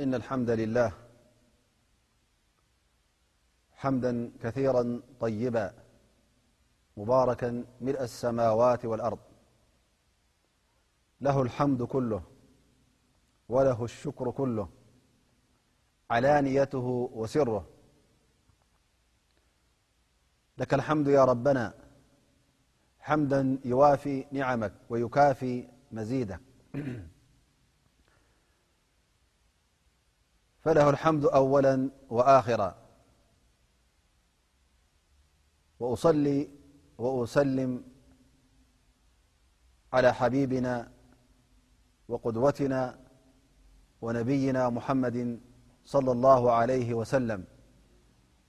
إن الحمد لله حمدا كثيرا طيبا مباركا ملء السماوات والأرض له الحمد كله وله الشكر كله علانيته وسره لك الحمد يا ربنا حمدا يوافي نعمك ويكافي مزيدك فله الحمد أولا وآخرا وأسلم على حبيبنا وقدوتنا ونبينا محمد صلى الله عليه وسلم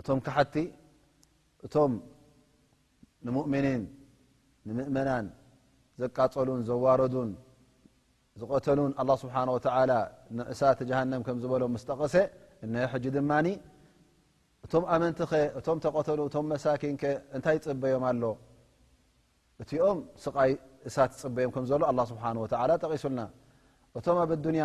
እቶም ከሓድቲ እቶም ንሙእሚኒን ንምእመናን ዘቃጸሉን ዘዋረዱን ዝቐተሉን ኣላ ስብሓን ወተዓላ ንእሳት ጀሃንም ከም ዝበሎም ምስ ጠቐሰ እነ ሕጂ ድማ እቶም ኣመንቲ ኸ እቶም ተቐተሉ እቶም መሳኪን ከ እንታይ ጽበዮም ኣሎ እቲኦም ስቓይ እሳት ዝጽበዮም ከም ዘሎ ኣላ ስብሓን ወተዓላ ጠቒሱልና እቶም ኣብ ኣዱንያ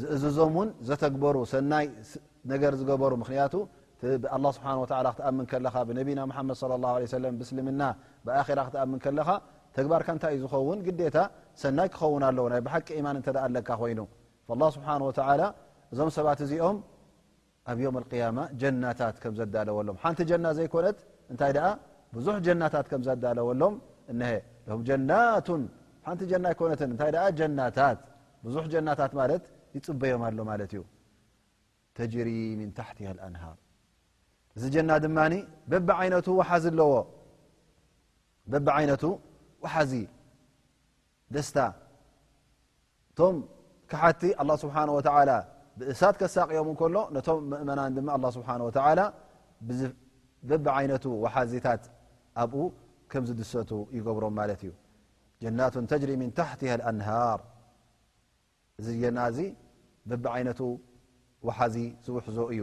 ዝእዝዞም ውን ዘተግበሩ ሰናይ ነገር ዝገበሩ ምክንያቱ ብኣላ ስብሓ ክትኣምን ከለኻ ብነቢና ሓመድ صለ ላ ለ ሰለም ብስልምና ብኣራ ክትኣምን ከለኻ ተግባርካ እንታይ እዩ ዝኸውን ግዴታ ሰናይ ክኸውን ኣለዎ ናይ ብሓቂ ኢማን እተ ኣለካ ኮይኑ ስብሓ እዞም ሰባት እዚኦም ኣብ ዮም ኣልቅያማ ጀናታት ከም ዘዳለወሎም ሓንቲ ጀና ዘይኮነት እንታይ ደኣ ብዙሕ ጀናታት ከም ዘዳለወሎም እነሀ ም ጀናቱን ሓንቲ ጀና ኣይኮነትን እንታይ ደኣ ጀናታት ብዙሕ ጀናታት ማለት ይፅበዮም ኣሎ ማለት እዩ ተጅሪ ምን ታሕትሃ ኣንሃር እዚ ጀና ድማ በቢ ዓይነቱ ውሓዚ ኣለዎ በቢ ዓይነቱ ውሓዚ ደስታ እቶም ክሓቲ ኣላ ስብሓን ወተዓላ ብእሳት ከሳቅዮም እንከሎ ነቶም ምእመናን ድማ ኣላ ስብሓን ወተዓላ ብበቢ ዓይነቱ ወሓዚታት ኣብኡ ከም ዝድሰቱ ይገብሮም ማለት እዩ ጀናቱን ተጅሪ ምን ታሕትሃ ኣንሃር እዚ ጀና እዚ በቢ ዓይነቱ ወሓዚ ዝውሕዞ እዩ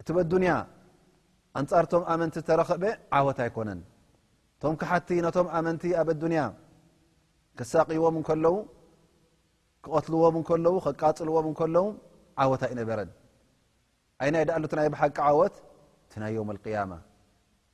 እቲ በዱንያ ኣንጻርቶም ኣመንቲ ተረኸበ ዓወት ኣይኮነን እቶም ክሓቲ ነቶም ኣመንቲ ኣብ ኣዱንያ ክሳቅዎም እንከለዉ ክቐትልዎም እንከለዉ ከቃጽልዎም እንከለዉ ዓወት ኣይነበረን ኣይናይ ድኣሉቲ ናይ ብሓቂ ዓወት እቲ ናይ ዮም ኣልቅያማ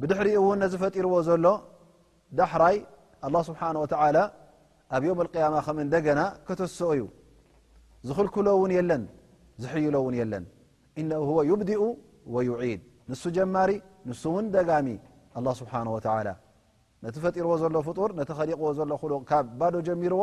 ብድሕሪኡ እውን ነዚ ፈጢርዎ ዘሎ ዳሕራይ ኣላ ስብሓን ወተዓላ ኣብ ዮም ኣልቅያማ ከም እንደገና ከተስኦ እዩ ዝኽልክሎ እውን የለን ዝሕይሎ እውን የለን እነ ወ ዩብድኡ ወዩዒድ ንሱ ጀማሪ ንሱ እውን ደጋሚ ኣላ ስብሓን ወተዓላ ነቲ ፈጢርዎ ዘሎ ፍጡር ነቲ ከሊቕዎ ዘሎ ክሉቕ ካብ ባዶ ጀሚርዎ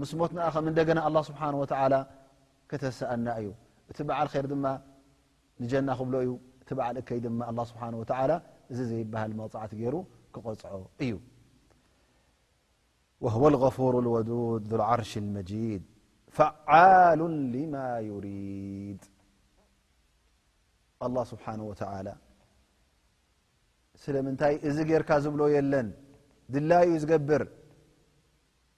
ምስ ሞትና ከም እንደገና ኣላ ስብሓን ወተዓላ ክተሰኣና እዩ እቲ በዓል ኼር ድማ ንጀና ክብሎ እዩ እቲ በዓል እከይ ድማ ኣላ ስብሓን ወተዓላ እዚ ዘይበሃል መቕፃዕቲ ገይሩ ክቐፅዖ እዩ ወህወ ልغፉሩ ልወዱድ ዙልዓርሽ ልመጂድ ፈዓሉ ልማ ዩሪድ ኣላ ስብሓን ወተዓላ ስለምንታይ እዚ ጌርካ ዝብሎ የለን ድላዩ እዩ ዝገብር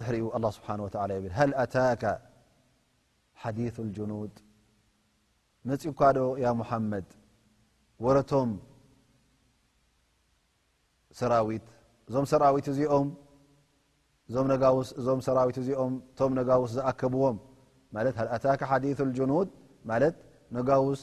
ድሕሪኡ ኣላ ስብሓን ወተላ ይብል ሃል ኣታካ ሓዲث ልጅኑድ መፅኡካ ዶ ያ ሙሓመድ ወረቶም ሰራዊት እዞም ሰራዊት እዚኦም እዞም ነጋውስ እዞም ሰራዊት እዚኦም እቶም ነጋውስ ዝኣከብዎም ማለት ሃል ኣታካ ሓዲث ልጅኑድ ማለት ነጋውስ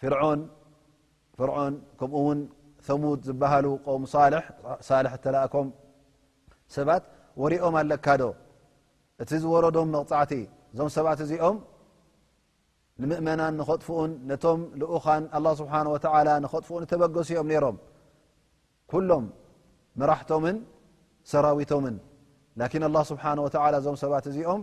ፍርዖን ፍርዖን ከምኡ ውን ተሙድ ዝበሃሉ ቆም ሳልሕ እተላእኮም ሰባት ወሪኦም ኣለካ ዶ እቲ ዝወረዶም መቕፃዕቲ እዞም ሰባት እዚኦም ንምእመናን ንኸጥፍኡን ነቶም ልኡኻን ኣላ ስብሓን ወተዓላ ንኸጥፍኡን እተበገሱ እዮም ነይሮም ኩሎም መራሕቶምን ሰራዊቶምን ላኪን ኣላ ስብሓን ወተዓላ እዞም ሰባት እዚኦም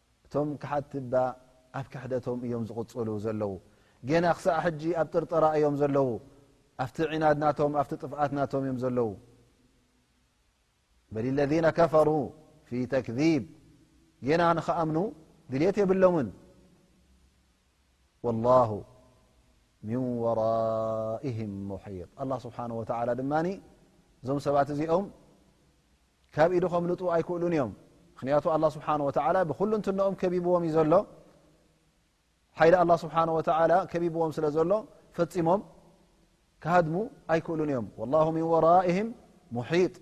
እቶም ክሓድቲ እባ ኣብ ክሕደቶም እዮም ዝቕፅሉ ዘለዉ ጌና ክሳዕ ሕጂ ኣብ ጥርጠራ እዮም ዘለዉ ኣብቲ ዒናድ ናቶም ኣብቲ ጥፍኣት ናቶም እዮም ዘለዉ በል ለذ ከፈሩ ፊ ተክذብ ጌና ንክኣምኑ ድልት የብሎምን ላه ምን ወራእም ሙሒጥ ኣላ ስብሓን ወተላ ድማ እዞም ሰባት እዚኦም ካብ ኢዱ ከምልጡ ኣይክእሉን እዮም ምክንያቱ ኣላ ስብሓን ወተላ ብኩሉ እንትንኦም ከቢብዎም እዩ ዘሎ ሓይሊ ኣላ ስብሓን ወተላ ከቢብዎም ስለ ዘሎ ፈፂሞም ክሃድሙ ኣይክእሉን እዮም ላ ምን ወራእህም ሙሒጥ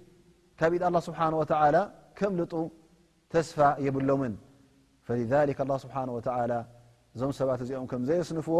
ካብ ኢድ ኣላ ስብሓን ወተላ ከምልጡ ተስፋ የብሎምን ፈ ኣላ ስብሓን ወተላ እዞም ሰባት እዚኦም ከምዘየስንፍዎ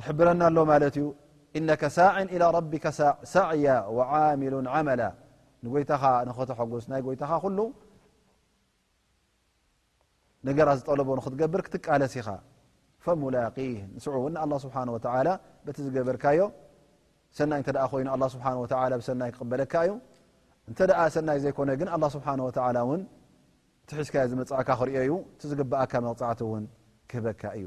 ይሕብረና ኣሎ ማለት እዩ እነከ ሳዕን إላى ረቢካ ሳዕያ ዓሚሉ ዓመላ ንጎይታኻ ንኸተሐጉስ ናይ ጎይታኻ ኩሉ ነገራ ዝጠለቦ ንክትገብር ክትቃለስ ኢኻ ፈሙላቂ ንስ እውን ንኣላ ስብሓን ወተላ በቲ ዝገበርካዮ ሰናይ እተ ኮይኑ ኣ ስብሓ ወ ብሰናይ ክቕበለካ እዩ እንተ ሰናይ ዘይኮነ ግን ኣላ ስብሓን ወተላ እውን እቲ ሒዝካዮ ዝመፅእካ ክርዮ እዩ እቲ ዝግብኣካ መቕፃዕቲ እውን ክህበካ እዩ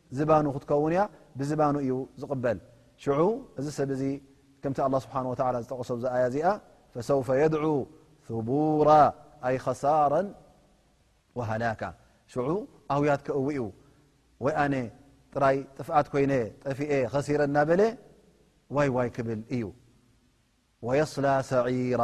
ዝባኑ ክትከውን እያ ብዝባኑ እዩ ዝቕበል ሽዑ እዚ ሰብ እዚ ከምቲ ኣላ ስብሓን ወተላ ዝጠቐሶ ዛ ኣያ እዚኣ ፈሰውፈ የድዑ ቡራ ኣይ ኸሳራ ወሃላካ ሽዑ ኣውያት ከእዊ እዩ ወይ ኣነ ጥራይ ጥፍኣት ኮይነ ጠፊኤ ኸሲረ እናበለ ዋይ ዋይ ክብል እዩ ወየስላ ሰዒራ